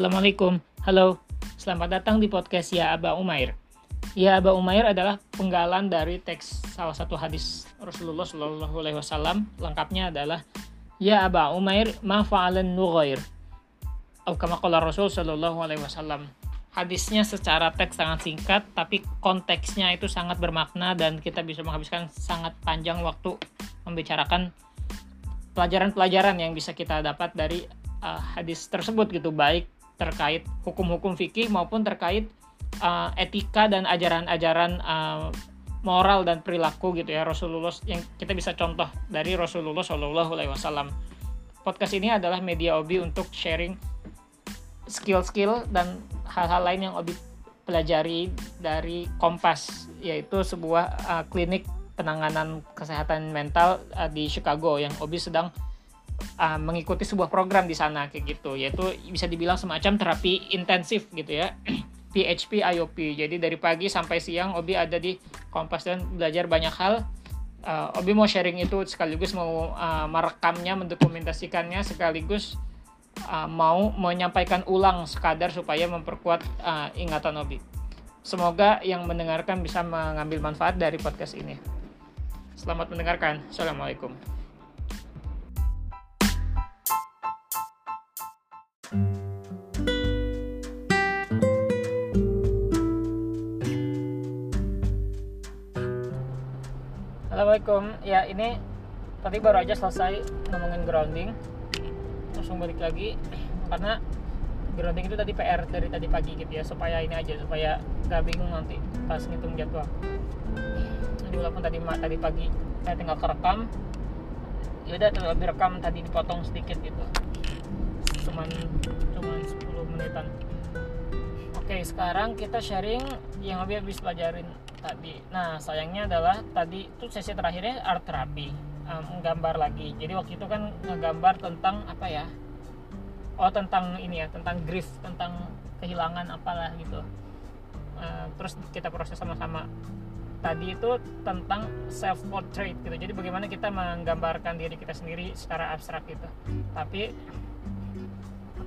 Assalamualaikum, halo, selamat datang di podcast Ya Aba Umair. Ya Aba Umair adalah penggalan dari teks salah satu hadis Rasulullah Shallallahu Alaihi Wasallam. Lengkapnya adalah Ya Aba Umair ma fa'alan nughair. Atau Rasul Shallallahu Alaihi Wasallam. Hadisnya secara teks sangat singkat, tapi konteksnya itu sangat bermakna dan kita bisa menghabiskan sangat panjang waktu membicarakan pelajaran-pelajaran yang bisa kita dapat dari uh, hadis tersebut gitu baik terkait hukum-hukum fikih maupun terkait uh, etika dan ajaran-ajaran uh, moral dan perilaku gitu ya Rasulullah yang kita bisa contoh dari Rasulullah Shallallahu Alaihi Wasallam. Podcast ini adalah media Obi untuk sharing skill-skill dan hal-hal lain yang Obi pelajari dari Kompas yaitu sebuah uh, klinik penanganan kesehatan mental uh, di Chicago yang Obi sedang uh, mengikuti sebuah program di sana kayak gitu. Yaitu bisa dibilang semacam terapi intensif gitu ya. PHP IOP jadi dari pagi sampai siang Obi ada di Kompas dan belajar banyak hal. Uh, Obi mau sharing itu sekaligus mau uh, merekamnya mendokumentasikannya sekaligus uh, mau menyampaikan ulang sekadar supaya memperkuat uh, ingatan Obi. Semoga yang mendengarkan bisa mengambil manfaat dari podcast ini. Selamat mendengarkan. Assalamualaikum Assalamualaikum. Ya ini tadi baru aja selesai ngomongin grounding. Langsung balik lagi karena grounding itu tadi PR dari tadi pagi gitu ya supaya ini aja supaya gak bingung nanti pas ngitung jadwal. Jadi walaupun tadi tadi pagi saya tinggal kerekam, ya udah lebih rekam tadi dipotong sedikit gitu. Cuman cuman 10 menitan. Oke, sekarang kita sharing yang lebih habis pelajarin tadi. Nah, sayangnya adalah tadi itu sesi terakhirnya art terapi, um, gambar lagi. Jadi waktu itu kan ngegambar tentang apa ya? Oh, tentang ini ya, tentang grief, tentang kehilangan apalah gitu. Uh, terus kita proses sama-sama. Tadi itu tentang self portrait gitu. Jadi bagaimana kita menggambarkan diri kita sendiri secara abstrak gitu. Tapi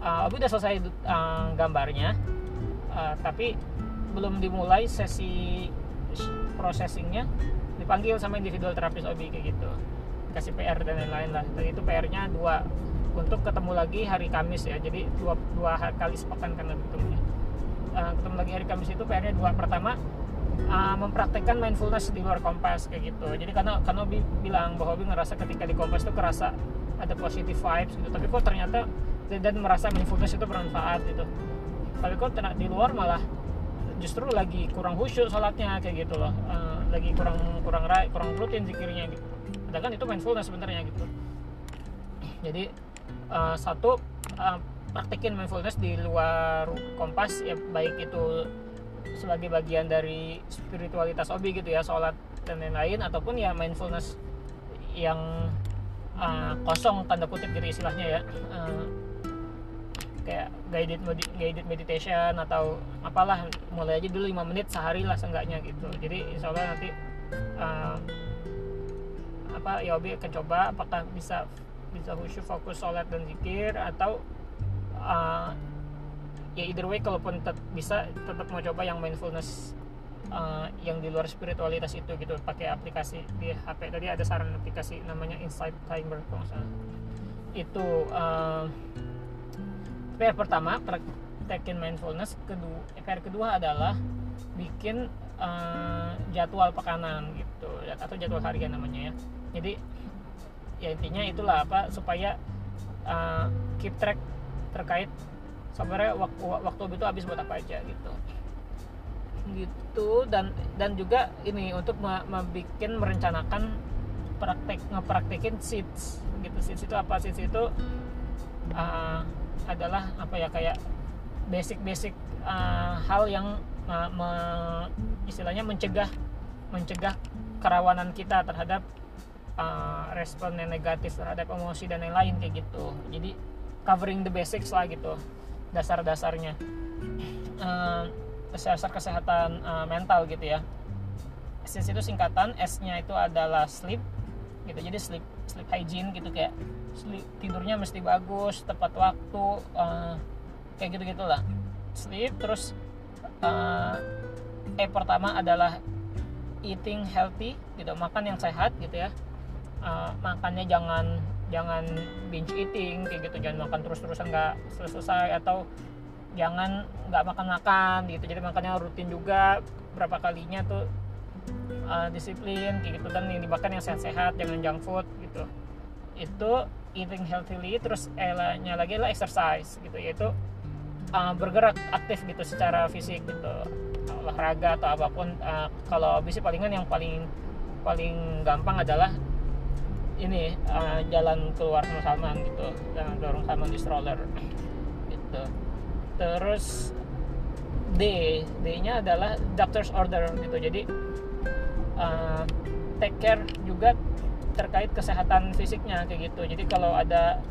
uh, udah selesai uh, gambarnya. Uh, tapi belum dimulai sesi processingnya. Dipanggil sama individual terapis OB kayak gitu. Kasih PR dan lain-lain lah. Dan itu PR-nya dua. Untuk ketemu lagi hari Kamis ya. Jadi dua, dua kali sepekan kan ketemunya. Uh, ketemu lagi hari Kamis itu PR-nya dua. Pertama uh, mempraktekkan mindfulness di luar kompas kayak gitu. Jadi karena karena Obi bilang bahwa Obi ngerasa ketika di kompas itu kerasa ada positive vibes gitu. Tapi kok ternyata dan merasa mindfulness itu bermanfaat gitu. Tapi kok di luar malah justru lagi kurang khusyuk sholatnya kayak gitu loh. Uh, lagi kurang kurang kurang rutin zikirnya gitu. Sedangkan itu mindfulness sebenarnya gitu. Jadi uh, satu uh, praktekin mindfulness di luar kompas ya baik itu sebagai bagian dari spiritualitas obi gitu ya sholat dan lain-lain ataupun ya mindfulness yang uh, kosong tanda kutip gitu istilahnya ya. Uh, guided guided meditation atau apalah mulai aja dulu 5 menit sehari lah seenggaknya gitu. Jadi insya Allah nanti uh, apa ya Obi akan coba apakah bisa bisa khusyuk fokus sholat dan zikir atau uh, ya either way kalaupun tetap bisa tetap mau coba yang mindfulness uh, yang di luar spiritualitas itu gitu. Pakai aplikasi di HP tadi ada saran aplikasi namanya Insight Timer kalau itu uh, PR pertama praktekin mindfulness. Kedua PR kedua adalah bikin uh, jadwal pekanan gitu atau jadwal harian namanya ya. Jadi ya intinya itulah apa supaya uh, keep track terkait sebenarnya waktu waktu itu habis buat apa aja gitu. Gitu dan dan juga ini untuk membuat merencanakan praktek ngepraktekin seats gitu seats itu apa? Seats itu uh, adalah apa ya kayak basic-basic uh, hal yang uh, me, istilahnya mencegah mencegah kerawanan kita terhadap uh, respon yang negatif terhadap emosi dan lain-lain kayak gitu. Jadi covering the basics lah gitu dasar-dasarnya. Uh, dasar kesehatan uh, mental gitu ya. S itu singkatan S-nya itu adalah sleep gitu. Jadi sleep sleep hygiene gitu kayak tidurnya mesti bagus tepat waktu uh, kayak gitu gitulah sleep terus uh, eh pertama adalah eating healthy gitu makan yang sehat gitu ya. Uh, makannya jangan jangan binge eating kayak gitu. Jangan makan terus-terusan nggak selesai atau jangan nggak makan-makan gitu. Jadi makannya rutin juga berapa kalinya tuh uh, disiplin kayak gitu dan yang dimakan yang sehat-sehat jangan junk food gitu. Itu eating healthily terus elahnya lagi lah exercise gitu. Yaitu uh, bergerak aktif gitu secara fisik gitu. Olahraga atau apa pun uh, kalau bisa palingan yang paling paling gampang adalah ini uh, jalan keluar sama Salman gitu. Jangan dorong Salman di stroller gitu. Terus D D nya adalah doctor's order gitu. Jadi uh, take care juga terkait kesehatan fisiknya kayak gitu. Jadi kalau ada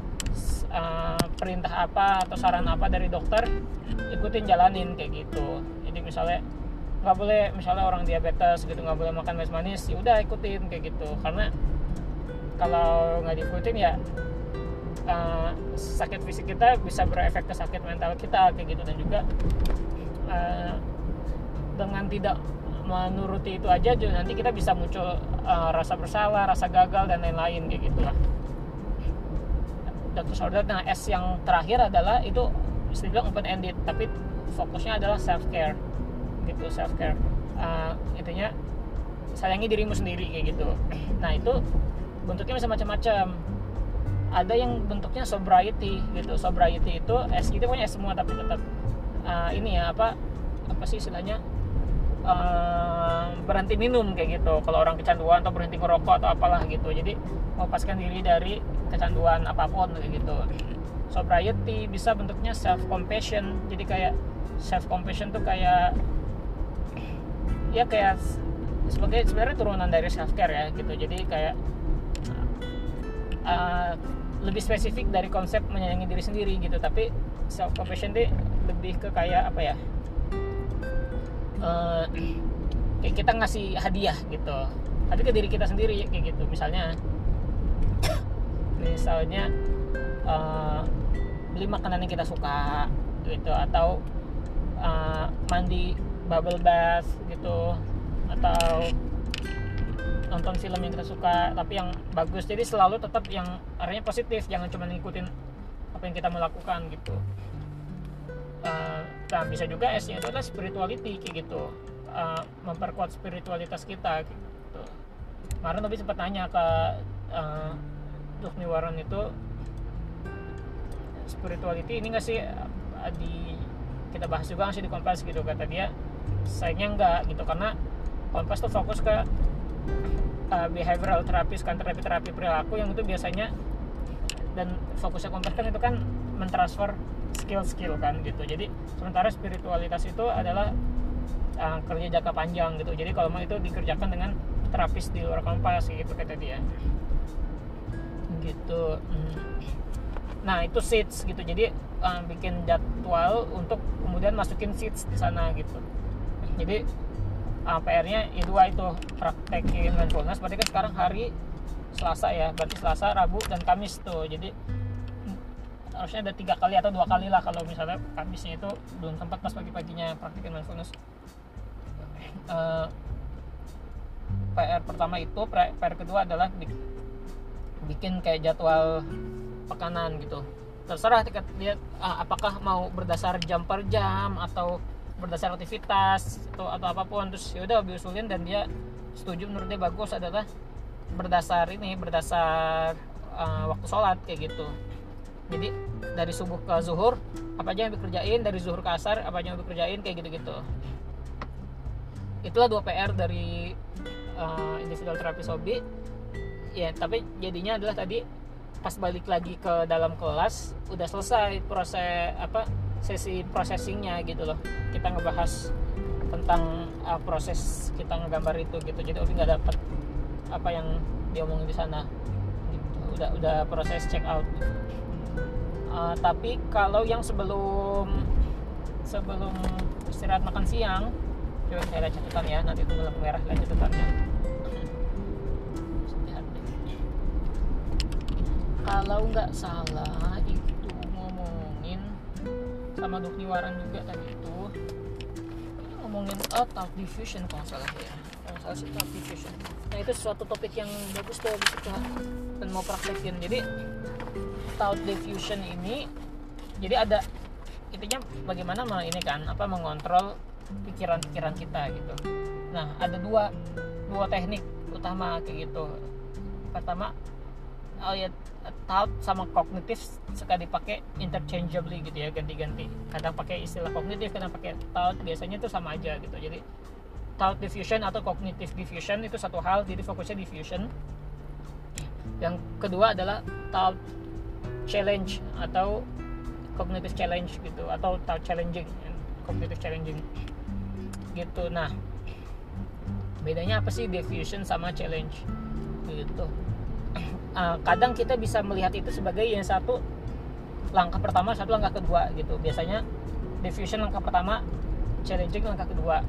uh, perintah apa atau saran apa dari dokter ikutin jalanin kayak gitu. Jadi misalnya nggak boleh misalnya orang diabetes gitu nggak boleh makan manis-manis ya udah ikutin kayak gitu. Karena kalau nggak diikutin ya uh, sakit fisik kita bisa berefek ke sakit mental kita kayak gitu. Dan juga uh, dengan tidak menuruti itu aja nanti kita bisa muncul uh, rasa bersalah, rasa gagal dan lain-lain kayak gitulah. Doctor Order nah S yang terakhir adalah itu istilah open ended tapi fokusnya adalah self care gitu self care uh, intinya sayangi dirimu sendiri kayak gitu. Nah itu bentuknya bisa macam-macam. Ada yang bentuknya sobriety gitu. Sobriety itu S itu punya semua tapi tetap uh, ini ya apa apa sih istilahnya uh, berhenti minum kayak gitu. Kalau orang kecanduan atau berhenti ngerokok atau apalah gitu. Jadi melepaskan diri dari kecanduan apa pun kayak gitu. Sobriety bisa bentuknya self compassion jadi kayak self compassion tuh kayak ya kayak sebagai sebenarnya turunan dari self care ya gitu. Jadi kayak uh, lebih spesifik dari konsep menyayangi diri sendiri gitu. Tapi self compassion deh lebih ke kayak apa ya uh, kayak kita ngasih hadiah gitu. Tapi ke diri kita sendiri kayak gitu. Misalnya misalnya uh, beli makanan yang kita suka gitu. Atau uh, mandi bubble bath gitu. Atau nonton film yang kita suka tapi yang bagus. Jadi selalu tetap yang arahnya positif. Jangan cuma ngikutin apa yang kita melakukan gitu uh, nah bisa juga S nya itu adalah spirituality kayak gitu. Uh, memperkuat spiritualitas kita gitu. Kemarin tapi sempat tanya ke uh, itu spirituality ini nggak sih uh, di kita bahas juga sih di kompas gitu kata dia sayangnya enggak gitu. Karena kompas tuh fokus ke uh, behavioral therapy kan terapi terapi perilaku yang itu biasanya dan fokusnya kompas kan itu kan mentransfer skill-skill kan gitu. Jadi sementara spiritualitas itu adalah uh, kerja jangka panjang gitu. Jadi kalau mau itu dikerjakan dengan terapis di luar kompas gitu kata dia. Gitu hmm. nah itu seats gitu. Jadi uh, bikin jadwal untuk kemudian masukin seats di sana gitu. Jadi uh, PR-nya ya dua itu praktekin mindfulness berarti kan sekarang hari Selasa ya. Berarti Selasa Rabu dan Kamis tuh. Jadi harusnya ada tiga kali atau dua kali lah kalau misalnya Kamisnya itu belum sempat pas pagi-paginya praktekin mindfulness uh, PR pertama itu PR kedua adalah bikin kayak jadwal pekanan gitu. Terserah dia uh, apakah mau berdasar jam per jam atau berdasar aktivitas atau atau apa pun. Terus ya udah diusulin dan dia setuju menurut dia bagus adalah berdasar ini berdasar uh, waktu sholat kayak gitu jadi dari subuh ke zuhur apa aja yang dikerjain dari zuhur ke asar apa aja yang dikerjain kayak gitu-gitu. Itulah dua PR dari uh, individual therapy hobi. Ya tapi jadinya adalah tadi pas balik lagi ke dalam kelas udah selesai proses apa sesi processingnya gitu loh. Kita ngebahas tentang uh, proses kita ngegambar itu gitu. Jadi Ovi nggak dapat apa yang diomongin di sana. Gitu. udah udah proses check out uh, tapi kalau yang sebelum sebelum istirahat makan siang coba saya lihat catatan ya nanti tunggu lampu merah lihat catatannya. Kalau nggak salah itu ngomongin sama Dukni Waran juga tadi itu ngomongin oh, thought diffusion kalau salah ya. Kalau salah sih thought diffusion. Nah itu suatu topik yang bagus tuh bisa dan mau praktekin. Jadi thought diffusion ini jadi ada intinya bagaimana ini kan apa mengontrol pikiran-pikiran kita gitu. Nah ada dua dua teknik utama kayak gitu. Pertama oh ya thought sama kognitif suka dipakai interchangeably gitu ya ganti-ganti. Kadang pakai istilah kognitif kadang pakai thought biasanya itu sama aja gitu. Jadi thought diffusion atau cognitive diffusion itu satu hal jadi fokusnya diffusion. Yang kedua adalah thought challenge atau cognitive challenge gitu atau challenging cognitive challenging gitu. Nah bedanya apa sih diffusion sama challenge gitu? Uh, kadang kita bisa melihat itu sebagai yang satu langkah pertama satu langkah kedua gitu. Biasanya diffusion langkah pertama challenging langkah kedua.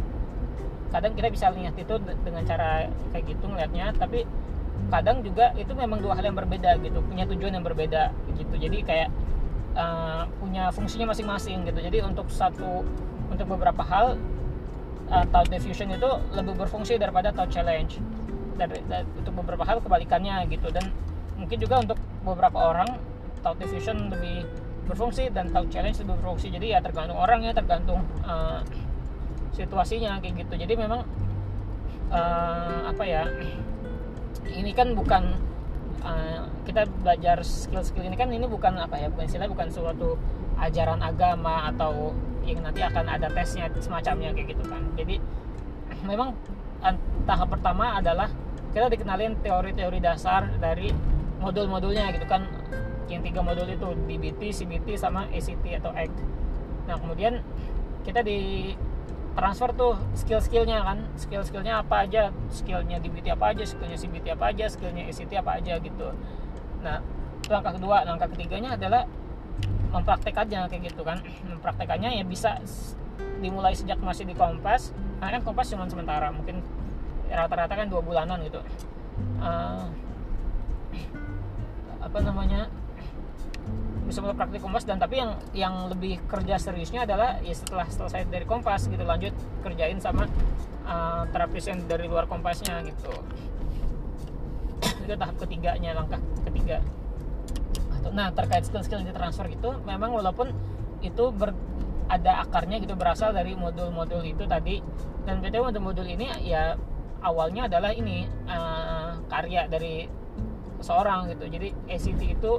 Kadang kita bisa lihat itu dengan cara kayak gitu ngelihatnya tapi kadang juga itu memang dua hal yang berbeda gitu punya tujuan yang berbeda gitu. Jadi kayak uh, punya fungsinya masing-masing gitu. Jadi untuk satu untuk beberapa hal uh, thought diffusion itu lebih berfungsi daripada thought challenge. Dari, untuk beberapa hal kebalikannya gitu. Dan mungkin juga untuk beberapa orang thought diffusion lebih berfungsi dan thought challenge lebih berfungsi. Jadi ya tergantung orang ya tergantung uh, situasinya kayak gitu. Jadi memang uh, apa ya ini kan bukan uh, kita belajar skill-skill ini kan ini bukan apa ya bukan istilah bukan suatu ajaran agama atau yang nanti akan ada tesnya semacamnya kayak gitu kan. Jadi memang tahap pertama adalah kita dikenalin teori-teori dasar dari modul-modulnya gitu kan. Yang tiga modul itu DBT, CBT sama ACT atau ACT nah kemudian kita di transfer tuh skill-skillnya kan. Skill-skillnya apa aja? Skillnya DBT apa aja? Skillnya CBT apa aja? Skillnya ACT apa aja gitu. Nah langkah kedua langkah ketiganya adalah mempraktekannya kayak gitu kan. Mempraktekannya ya bisa dimulai sejak masih di kompas. Karena kan kompas cuma sementara mungkin rata-rata kan dua bulanan gitu. Uh, apa namanya bisa mulai praktik kompas dan tapi yang yang lebih kerja seriusnya adalah ya setelah selesai dari kompas gitu lanjut kerjain sama uh, terapis yang dari luar kompasnya gitu. Itu tahap ketiganya langkah ketiga. Nah terkait skill-skill yang ditransfer gitu memang walaupun itu ber, ada akarnya gitu berasal dari modul-modul itu tadi. Dan btw modul-modul ini ya awalnya adalah ini uh, karya dari seorang gitu. Jadi ACT itu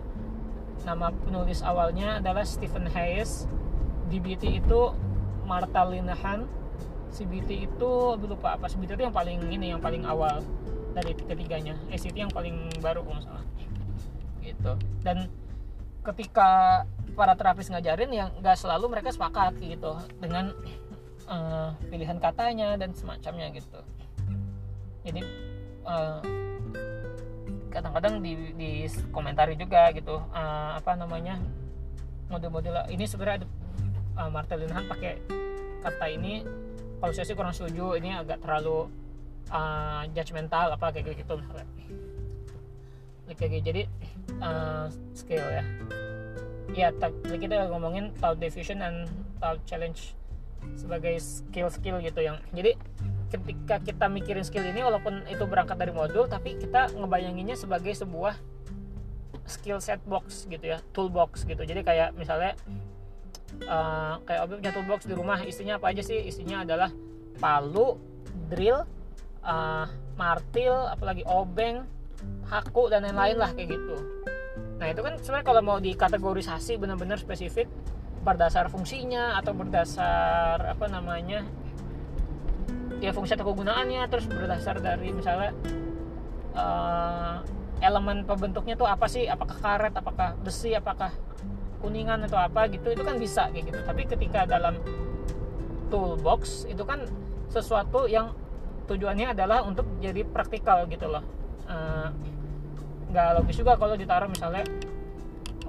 nama penulis awalnya adalah Stephen Hayes. DBT itu Martha Linehan. CBT itu lupa apa. CBT itu yang paling ini yang paling awal dari ketiganya. ACT yang paling baru kalau salah. Gitu. Dan ketika para terapis ngajarin yang nggak selalu mereka sepakat gitu dengan uh, pilihan katanya dan semacamnya gitu. Jadi uh, kadang-kadang di, di komentari juga gitu uh, apa namanya model-model ini sebenarnya ada uh, Martin Linhan pakai kata ini kalau saya sih kurang setuju ini agak terlalu uh, judgmental apa kayak gitu misalnya. Jadi uh, skill ya. Ya tadi kita ngomongin thought diffusion and thought challenge sebagai skill-skill gitu yang jadi ketika kita mikirin skill ini walaupun itu berangkat dari modul tapi kita ngebayanginnya sebagai sebuah skill set box gitu ya toolbox gitu. Jadi kayak misalnya uh, kayak Obi punya toolbox di rumah isinya apa aja sih? Isinya adalah palu drill uh, martil apalagi obeng haku dan lain-lain lah kayak gitu. Nah itu kan sebenarnya kalau mau dikategorisasi benar-benar spesifik berdasar fungsinya atau berdasar apa namanya ya fungsi atau kegunaannya terus berdasar dari misalnya uh, elemen pembentuknya tuh apa sih? Apakah karet apakah besi apakah kuningan atau apa gitu itu kan bisa kayak gitu. Tapi ketika dalam toolbox itu kan sesuatu yang tujuannya adalah untuk jadi praktikal gitu loh. Uh, nggak logis juga kalau ditaruh misalnya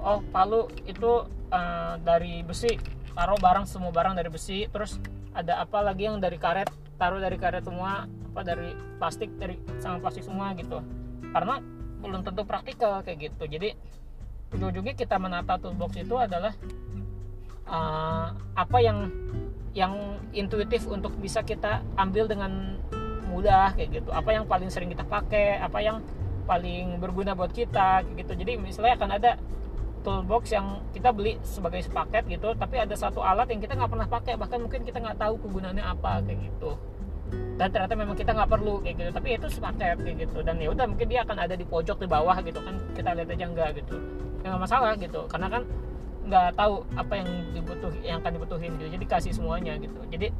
oh palu itu uh, dari besi taruh barang semua barang dari besi terus ada apa lagi yang dari karet taruh dari karet semua apa dari plastik dari sama plastik semua gitu. Karena belum tentu praktikal kayak gitu. Jadi ujung-ujungnya kita menata toolbox itu adalah uh, apa yang yang intuitif untuk bisa kita ambil dengan mudah kayak gitu. Apa yang paling sering kita pakai apa yang paling berguna buat kita kayak gitu. Jadi misalnya akan ada toolbox yang kita beli sebagai sepaket gitu tapi ada satu alat yang kita nggak pernah pakai bahkan mungkin kita nggak tahu kegunaannya apa kayak gitu. Dan ternyata memang kita nggak perlu kayak gitu. Tapi itu sepaket kayak gitu. Dan ya udah mungkin dia akan ada di pojok di bawah gitu kan kita lihat aja enggak gitu. Ya nggak masalah gitu karena kan nggak tahu apa yang dibutuh yang akan dibutuhin gitu. Jadi kasih semuanya gitu. Jadi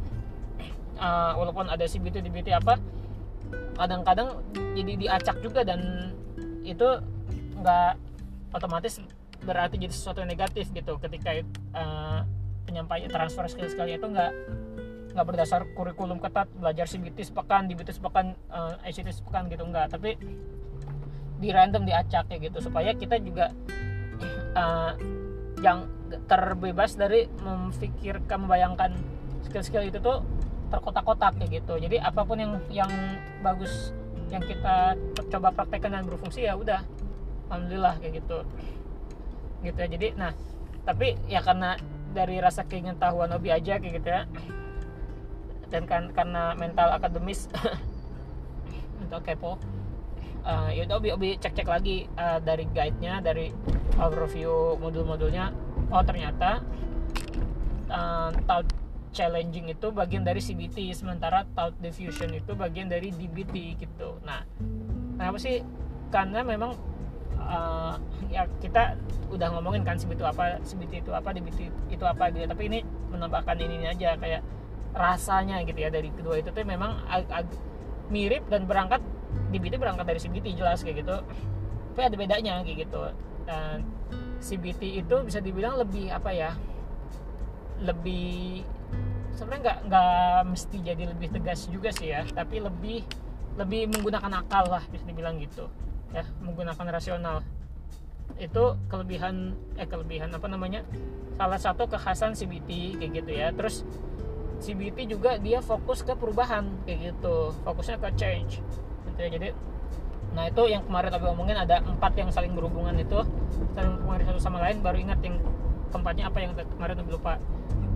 uh, walaupun ada CBT DBT apa kadang-kadang jadi diacak juga dan itu nggak otomatis berarti jadi sesuatu yang negatif gitu ketika uh, penyampaian transfer skill sekali itu nggak nggak berdasar kurikulum ketat belajar CBT sepekan DBT sepekan uh, ICT sepekan gitu nggak. Tapi di random diacak kayak gitu supaya kita juga uh, yang terbebas dari memfikirkan membayangkan skill-skill itu tuh terkotak-kotak kayak gitu. Jadi apa pun yang yang bagus yang kita coba praktekkan dan berfungsi ya udah alhamdulillah kayak gitu gitu ya. Jadi nah tapi ya karena dari rasa keingin tahuan hobi aja kayak gitu ya. Dan kan karena mental akademis mental kepo uh, ya udah obi obi cek cek lagi uh, dari guide nya dari overview modul-modulnya. Oh ternyata uh, challenging itu bagian dari CBT sementara tout diffusion itu bagian dari DBT gitu. Nah kenapa sih? Karena memang uh, ya kita udah ngomongin kan CBT itu apa CBT itu apa DBT itu apa gitu. Tapi ini menambahkan ini aja kayak rasanya gitu ya dari kedua itu tuh memang mirip dan berangkat DBT berangkat dari CBT jelas kayak gitu. Tapi ada bedanya kayak gitu. Dan CBT itu bisa dibilang lebih apa ya lebih sebenarnya nggak nggak mesti jadi lebih tegas juga sih ya tapi lebih lebih menggunakan akal lah bisa dibilang gitu ya menggunakan rasional. Itu kelebihan eh kelebihan apa namanya? Salah satu kekhasan CBT kayak gitu ya. Terus CBT juga dia fokus ke perubahan kayak gitu. Fokusnya ke change gitu ya. Jadi nah itu yang kemarin aku ngomongin ada empat yang saling berhubungan itu saling berhubungan satu sama lain baru ingat yang keempatnya apa yang kemarin aku lupa.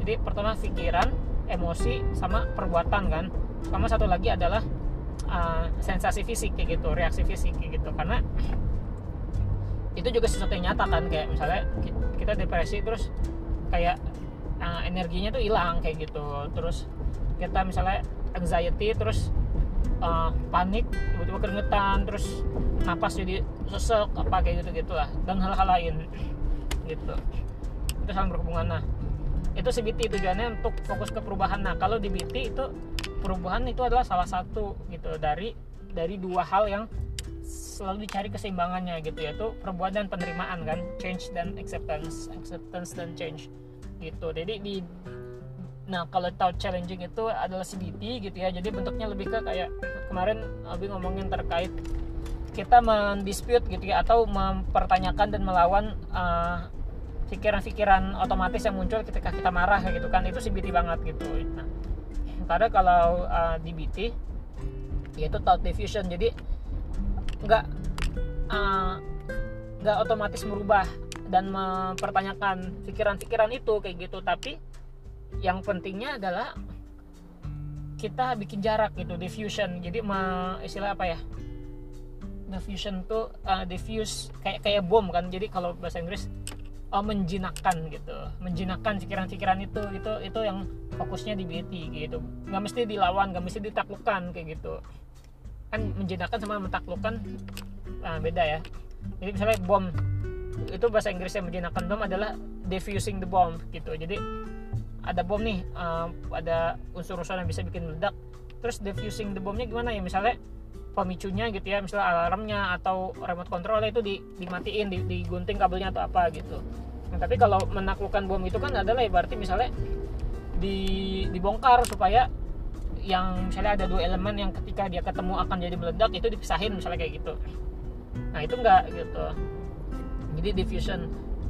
Jadi pertama pikiran emosi sama perbuatan kan. Sama satu lagi adalah uh, sensasi fisik kayak gitu reaksi fisik kayak gitu. Karena itu juga sesuatu yang nyata kan kayak misalnya kita depresi terus kayak uh, energinya tuh hilang kayak gitu. Terus kita misalnya anxiety terus uh, panik tiba-tiba keringetan terus napas jadi sesek apa kayak gitu gitulah dan hal-hal lain gitu. Itu saling berhubungan nah itu CBT tujuannya untuk fokus ke perubahan nah kalau di BT itu perubahan itu adalah salah satu gitu dari dari dua hal yang selalu dicari keseimbangannya gitu yaitu perubahan dan penerimaan kan change dan acceptance acceptance dan change gitu jadi di Nah kalau tahu challenging itu adalah CBT gitu ya. Jadi bentuknya lebih ke kayak kemarin Abi ngomongin terkait kita mendispute gitu ya atau mempertanyakan dan melawan uh, pikiran-pikiran otomatis yang muncul ketika kita marah gitu kan itu CBT banget gitu. Nah, karena kalau uh, DBT yaitu thought diffusion. Jadi nggak uh, nggak otomatis merubah dan mempertanyakan pikiran-pikiran itu kayak gitu. Tapi yang pentingnya adalah kita bikin jarak gitu diffusion. Jadi ma, istilah apa ya? Diffusion tuh uh, diffuse kayak kayak bom kan. Jadi kalau bahasa Inggris uh, menjinakkan gitu. Menjinakkan pikiran-pikiran itu itu itu yang fokusnya di BT gitu. Nggak mesti dilawan nggak mesti ditaklukkan kayak gitu. Kan menjinakkan sama mentaklukkan uh, beda ya. Jadi misalnya bom itu bahasa Inggrisnya menjinakkan bom adalah diffusing the bomb gitu. Jadi ada bom nih uh, ada unsur-unsur yang bisa bikin meledak. Terus diffusing the bombnya gimana ya? Misalnya pemicunya gitu ya misalnya alarmnya atau remote controlnya itu di, dimatiin di, digunting kabelnya atau apa gitu. Nah, tapi kalau menaklukkan bom itu kan adalah ya berarti misalnya di dibongkar supaya yang misalnya ada dua elemen yang ketika dia ketemu akan jadi meledak itu dipisahin misalnya kayak gitu. Nah itu enggak gitu. Jadi diffusion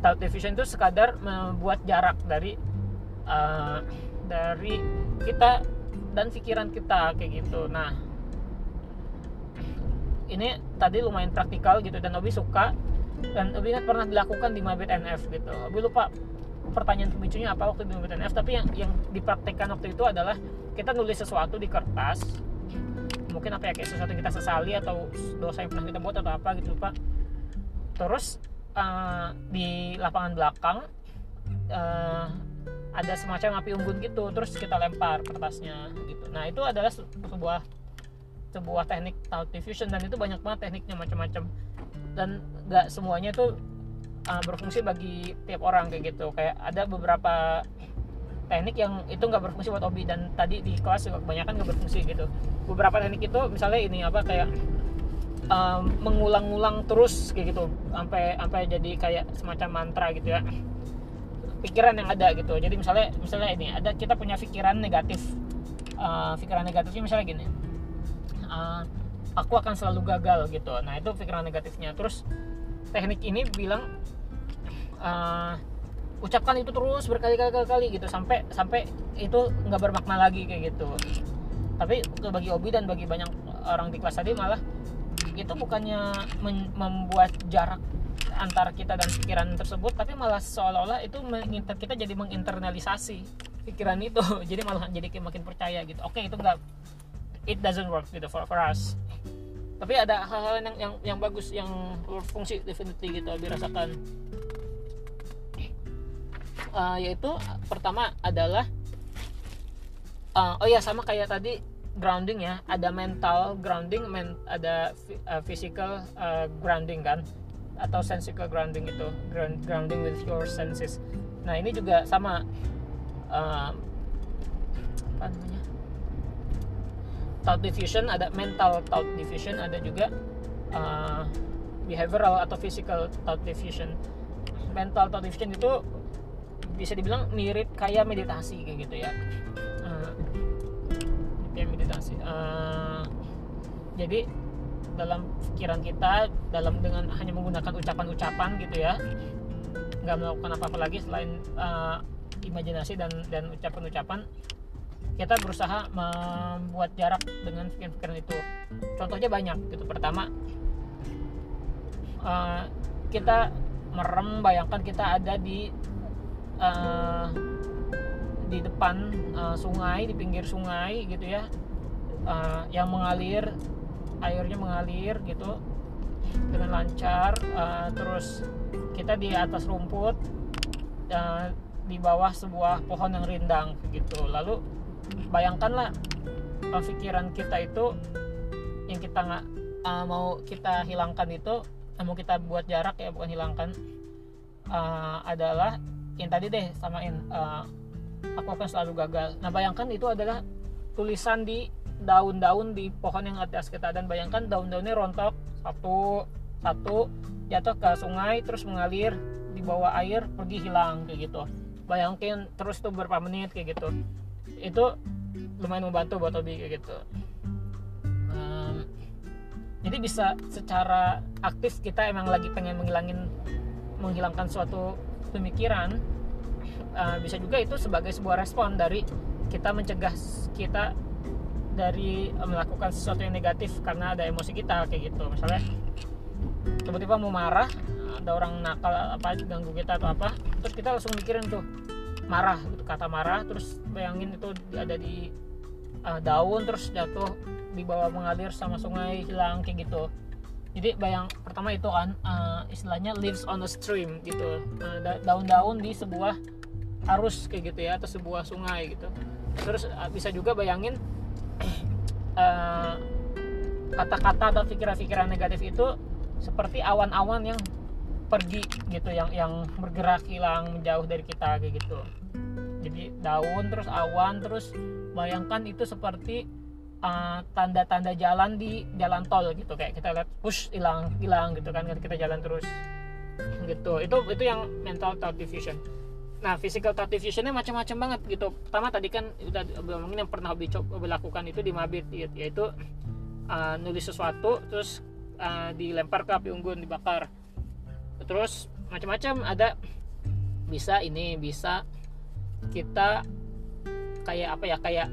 thought diffusion itu sekadar membuat jarak dari uh, dari kita dan pikiran kita kayak gitu. Nah ini tadi lumayan praktikal gitu dan Obi suka dan Obi ingat pernah dilakukan di Mabit NF gitu. Obi lupa pertanyaan pemicunya apa waktu di MBTNF tapi yang yang dipraktekkan waktu itu adalah kita nulis sesuatu di kertas mungkin apa ya kayak sesuatu yang kita sesali atau dosa yang pernah kita buat atau apa gitu pak terus uh, di lapangan belakang uh, ada semacam api unggun gitu terus kita lempar kertasnya gitu. Nah itu adalah sebuah sebuah teknik thought diffusion dan itu banyak banget tekniknya macam-macam. Dan nggak semuanya tuh uh, berfungsi bagi tiap orang kayak gitu. Kayak ada beberapa teknik yang itu nggak berfungsi buat hobi dan tadi di kelas juga kebanyakan nggak berfungsi gitu. Beberapa teknik itu misalnya ini apa kayak um, mengulang-ulang terus kayak gitu. Sampai sampai jadi kayak semacam mantra gitu ya. Pikiran yang ada gitu. Jadi misalnya misalnya ini ada kita punya pikiran negatif. Uh, pikiran negatifnya misalnya gini uh, aku akan selalu gagal gitu. Nah itu pikiran negatifnya. Terus teknik ini bilang uh, ucapkan itu terus berkali-kali gitu sampai sampai itu nggak bermakna lagi kayak gitu. Tapi bagi Obi dan bagi banyak orang di kelas tadi malah itu bukannya membuat jarak antara kita dan pikiran tersebut tapi malah seolah-olah itu menginter kita jadi menginternalisasi pikiran itu. Jadi malah jadi makin percaya gitu. Oke itu enggak it doesn't work gitu for, for us. Tapi ada hal-hal yang, yang yang bagus yang berfungsi definitely gitu dirasakan. Uh, yaitu pertama adalah uh, oh ya sama kayak tadi grounding ya. Ada mental grounding men, ada uh, physical uh, grounding kan? Atau sensical grounding itu grounding with your senses. Nah ini juga sama. Uh, apa namanya thought diffusion ada mental thought diffusion ada juga uh, behavioral atau physical thought diffusion. Mental thought diffusion itu bisa dibilang mirip kayak meditasi kayak gitu ya. Uh, kayak meditasi. Uh, jadi dalam pikiran kita dalam dengan hanya menggunakan ucapan-ucapan gitu ya nggak melakukan apa-apa lagi selain uh, imajinasi dan dan ucapan-ucapan kita berusaha membuat jarak dengan pikiran-pikiran itu. Contohnya banyak gitu. Pertama uh, kita merem bayangkan kita ada di uh, di depan uh, sungai di pinggir sungai gitu ya. Uh, yang mengalir airnya mengalir gitu dengan lancar. Uh, terus kita di atas rumput uh, di bawah sebuah pohon yang rindang gitu. Lalu bayangkanlah uh, pikiran kita itu yang kita nggak uh, mau kita hilangkan itu uh, mau kita buat jarak ya bukan hilangkan uh, adalah yang tadi deh samain uh, aku akan selalu gagal. Nah bayangkan itu adalah tulisan di daun-daun di pohon yang atas kita. Dan bayangkan daun-daunnya rontok satu satu jatuh ke sungai terus mengalir di bawah air pergi hilang kayak gitu. Bayangkan terus tuh beberapa menit kayak gitu itu lumayan membantu buat hobi kayak gitu. Um, jadi bisa secara aktif kita emang lagi pengen menghilangin menghilangkan suatu pemikiran uh, bisa juga itu sebagai sebuah respon dari kita mencegah kita dari melakukan sesuatu yang negatif karena ada emosi kita kayak gitu. Misalnya tiba-tiba mau marah ada orang nakal apa ganggu kita atau apa terus kita langsung mikirin tuh marah gitu kata marah terus bayangin itu ada di uh, daun terus jatuh di bawah mengalir sama sungai hilang kayak gitu. Jadi bayang pertama itu kan uh, istilahnya lives on a stream gitu. Uh, daun-daun di sebuah arus kayak gitu ya atau sebuah sungai gitu. Terus uh, bisa juga bayangin Eh, kata-kata uh, atau pikiran-pikiran negatif itu seperti awan-awan yang pergi gitu yang yang bergerak hilang menjauh dari kita kayak gitu. Jadi daun terus awan terus bayangkan itu seperti eh, tanda-tanda uh, jalan di jalan tol gitu. Kayak kita lihat push hilang hilang gitu kan kita jalan terus. Gitu. Itu itu yang mental thought diffusion. Nah, physical thought diffusionnya macam-macam banget gitu. Pertama tadi kan udah ngomongin yang pernah hobi coba lakukan itu di Mabit yaitu uh, nulis sesuatu terus uh, dilempar ke api unggun dibakar. Terus macam-macam. Ada bisa ini bisa kita kayak apa ya kayak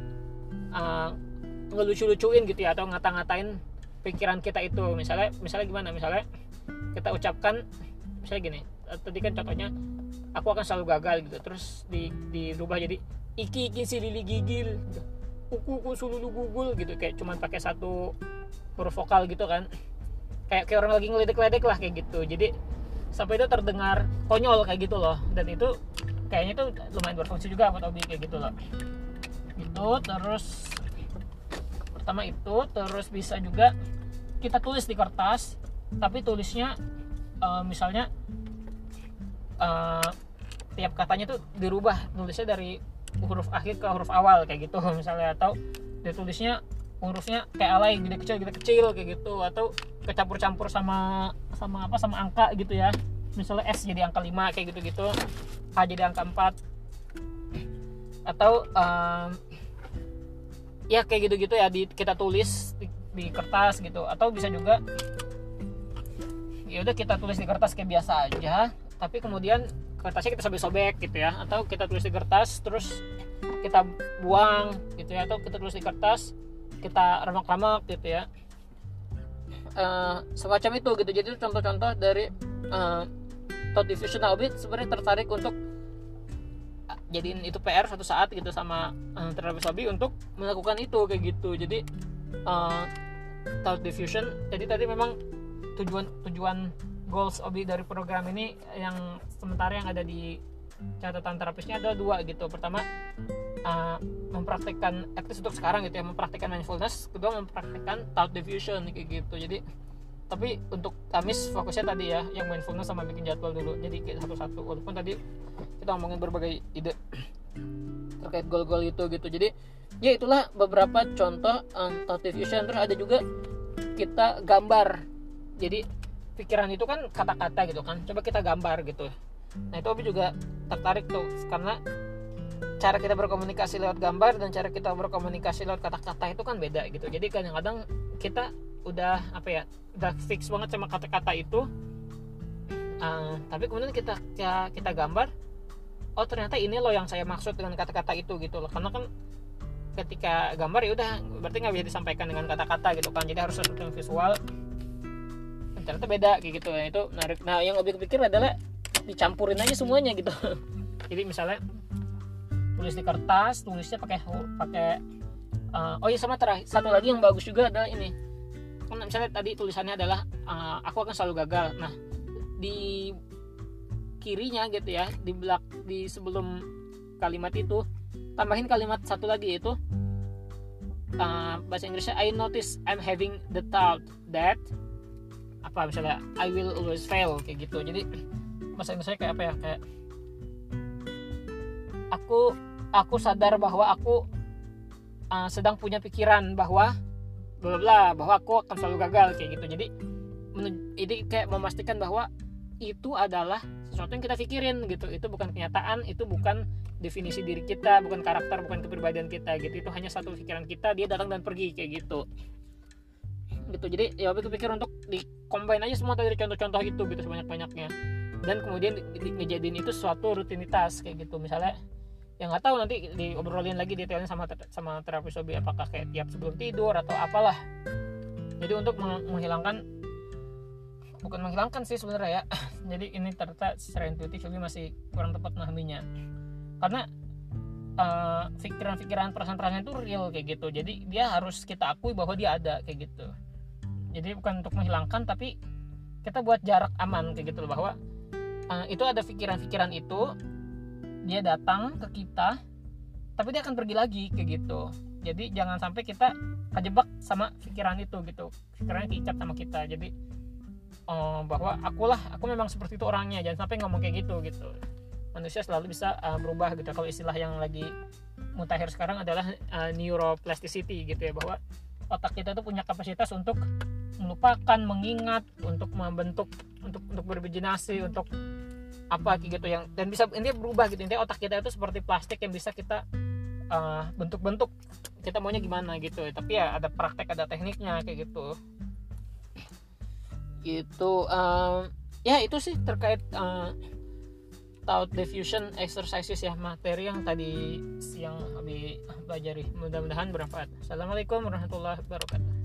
uh, ngelucu-lucuin gitu ya atau ngata-ngatain pikiran kita itu. Misalnya misalnya gimana? Misalnya kita ucapkan misalnya gini tadi kan contohnya aku akan selalu gagal gitu. Terus di dirubah jadi iki iki si lili gigil. Gitu. kuku kuku sululu gugul. Gitu. Kayak cuman pakai satu huruf vokal gitu kan. Kayak kayak orang lagi ngeledek-ledek lah kayak gitu. Jadi sampai itu terdengar konyol kayak gitu loh. Dan itu kayaknya itu lumayan berfungsi juga buat Obi kayak gitu loh. Itu terus pertama itu terus bisa juga kita tulis di kertas tapi tulisnya uh, misalnya uh, tiap katanya tuh dirubah nulisnya dari huruf akhir ke huruf awal kayak gitu misalnya. Atau ditulisnya hurufnya kayak alay gede kecil gede kecil kayak gitu. Atau kecampur-campur sama sama apa sama angka gitu ya. Misalnya S jadi angka 5 kayak gitu-gitu. H jadi angka 4 atau um, ya kayak gitu-gitu ya di, kita tulis di, di kertas gitu. Atau bisa juga ya udah kita tulis di kertas kayak biasa aja. Tapi kemudian kertasnya kita sobek-sobek gitu ya. Atau kita tulis di kertas terus kita buang gitu ya. Atau kita tulis di kertas kita remak-remak gitu ya uh, semacam itu gitu. Jadi contoh-contoh dari uh, thought diffusion. Nah sebenarnya tertarik untuk uh, jadiin itu PR suatu saat gitu sama uh, terhadap Sobi untuk melakukan itu kayak gitu. Jadi uh, thought diffusion jadi tadi memang tujuan tujuan goals Obi dari program ini yang sementara yang ada di catatan terapisnya ada dua gitu. Pertama uh, mempraktekkan untuk sekarang gitu ya mempraktekkan mindfulness. Kedua mempraktekkan thought diffusion kayak gitu. Jadi tapi untuk Kamis fokusnya tadi ya yang mindfulness sama bikin jadwal dulu. Jadi satu-satu. Walaupun tadi kita ngomongin berbagai ide terkait goal-goal itu gitu. Jadi ya itulah beberapa contoh um, thought diffusion. Terus ada juga kita gambar. Jadi pikiran itu kan kata-kata gitu kan. Coba kita gambar gitu nah itu Obi juga tertarik tuh karena cara kita berkomunikasi lewat gambar dan cara kita berkomunikasi lewat kata-kata itu kan beda gitu. Jadi kadang-kadang kita udah apa ya udah fix banget sama kata-kata itu. Uh, tapi kemudian kita ya, kita gambar oh ternyata ini loh yang saya maksud dengan kata-kata itu gitu loh. Karena kan ketika gambar ya udah berarti nggak bisa disampaikan dengan kata-kata gitu kan. Jadi harus sesuatu yang visual. Ternyata beda kayak gitu ya itu menarik. Nah yang lebih pikir adalah dicampurin aja semuanya gitu. Jadi misalnya tulis di kertas tulisnya pakai pakai uh, oh iya sama terakhir satu lagi yang bagus juga adalah ini. Kan misalnya tadi tulisannya adalah uh, aku akan selalu gagal. Nah di kirinya gitu ya di belak di sebelum kalimat itu tambahin kalimat satu lagi itu uh, bahasa Inggrisnya I notice I'm having the thought that apa misalnya I will always fail kayak gitu. Jadi bahasa Inggrisnya kayak apa ya kayak aku aku sadar bahwa aku uh, sedang punya pikiran bahwa bla bla bahwa aku akan selalu gagal kayak gitu. Jadi ini kayak memastikan bahwa itu adalah sesuatu yang kita pikirin gitu. Itu bukan kenyataan itu bukan definisi diri kita bukan karakter bukan kepribadian kita gitu. Itu hanya satu pikiran kita dia datang dan pergi kayak gitu. Gitu. Jadi ya aku pikir untuk di aja semua dari contoh-contoh itu gitu sebanyak banyaknya dan kemudian ngejadiin itu suatu rutinitas kayak gitu. Misalnya yang nggak tahu nanti diobrolin lagi detailnya sama sama terapis hobi apakah kayak tiap sebelum tidur atau apalah. Jadi untuk menghilangkan bukan menghilangkan sih sebenarnya ya. Jadi ini ternyata secara intuitif hobi masih kurang tepat memahaminya. Karena uh, pikiran-pikiran perasaan-perasaan itu real kayak gitu. Jadi dia harus kita akui bahwa dia ada kayak gitu. Jadi bukan untuk menghilangkan tapi kita buat jarak aman kayak gitu loh bahwa uh, itu ada pikiran-pikiran itu. Dia datang ke kita tapi dia akan pergi lagi kayak gitu. Jadi jangan sampai kita kejebak sama pikiran itu gitu. Pikirannya keicat sama kita. Jadi uh, bahwa akulah aku memang seperti itu orangnya. Jangan sampai ngomong kayak gitu gitu. Manusia selalu bisa uh, berubah gitu. Kalau istilah yang lagi mutakhir sekarang adalah uh, neuroplasticity gitu ya. Bahwa otak kita itu punya kapasitas untuk melupakan mengingat untuk membentuk untuk untuk berimajinasi untuk apa gitu yang dan bisa ini berubah gitu. Intinya otak kita itu seperti plastik yang bisa kita uh, bentuk-bentuk. Kita maunya gimana gitu. Tapi ya ada praktek ada tekniknya kayak gitu. Gitu um, ya itu sih terkait uh, thought diffusion exercises ya materi yang tadi siang habis pelajari. Mudah-mudahan bermanfaat. Assalamualaikum warahmatullahi wabarakatuh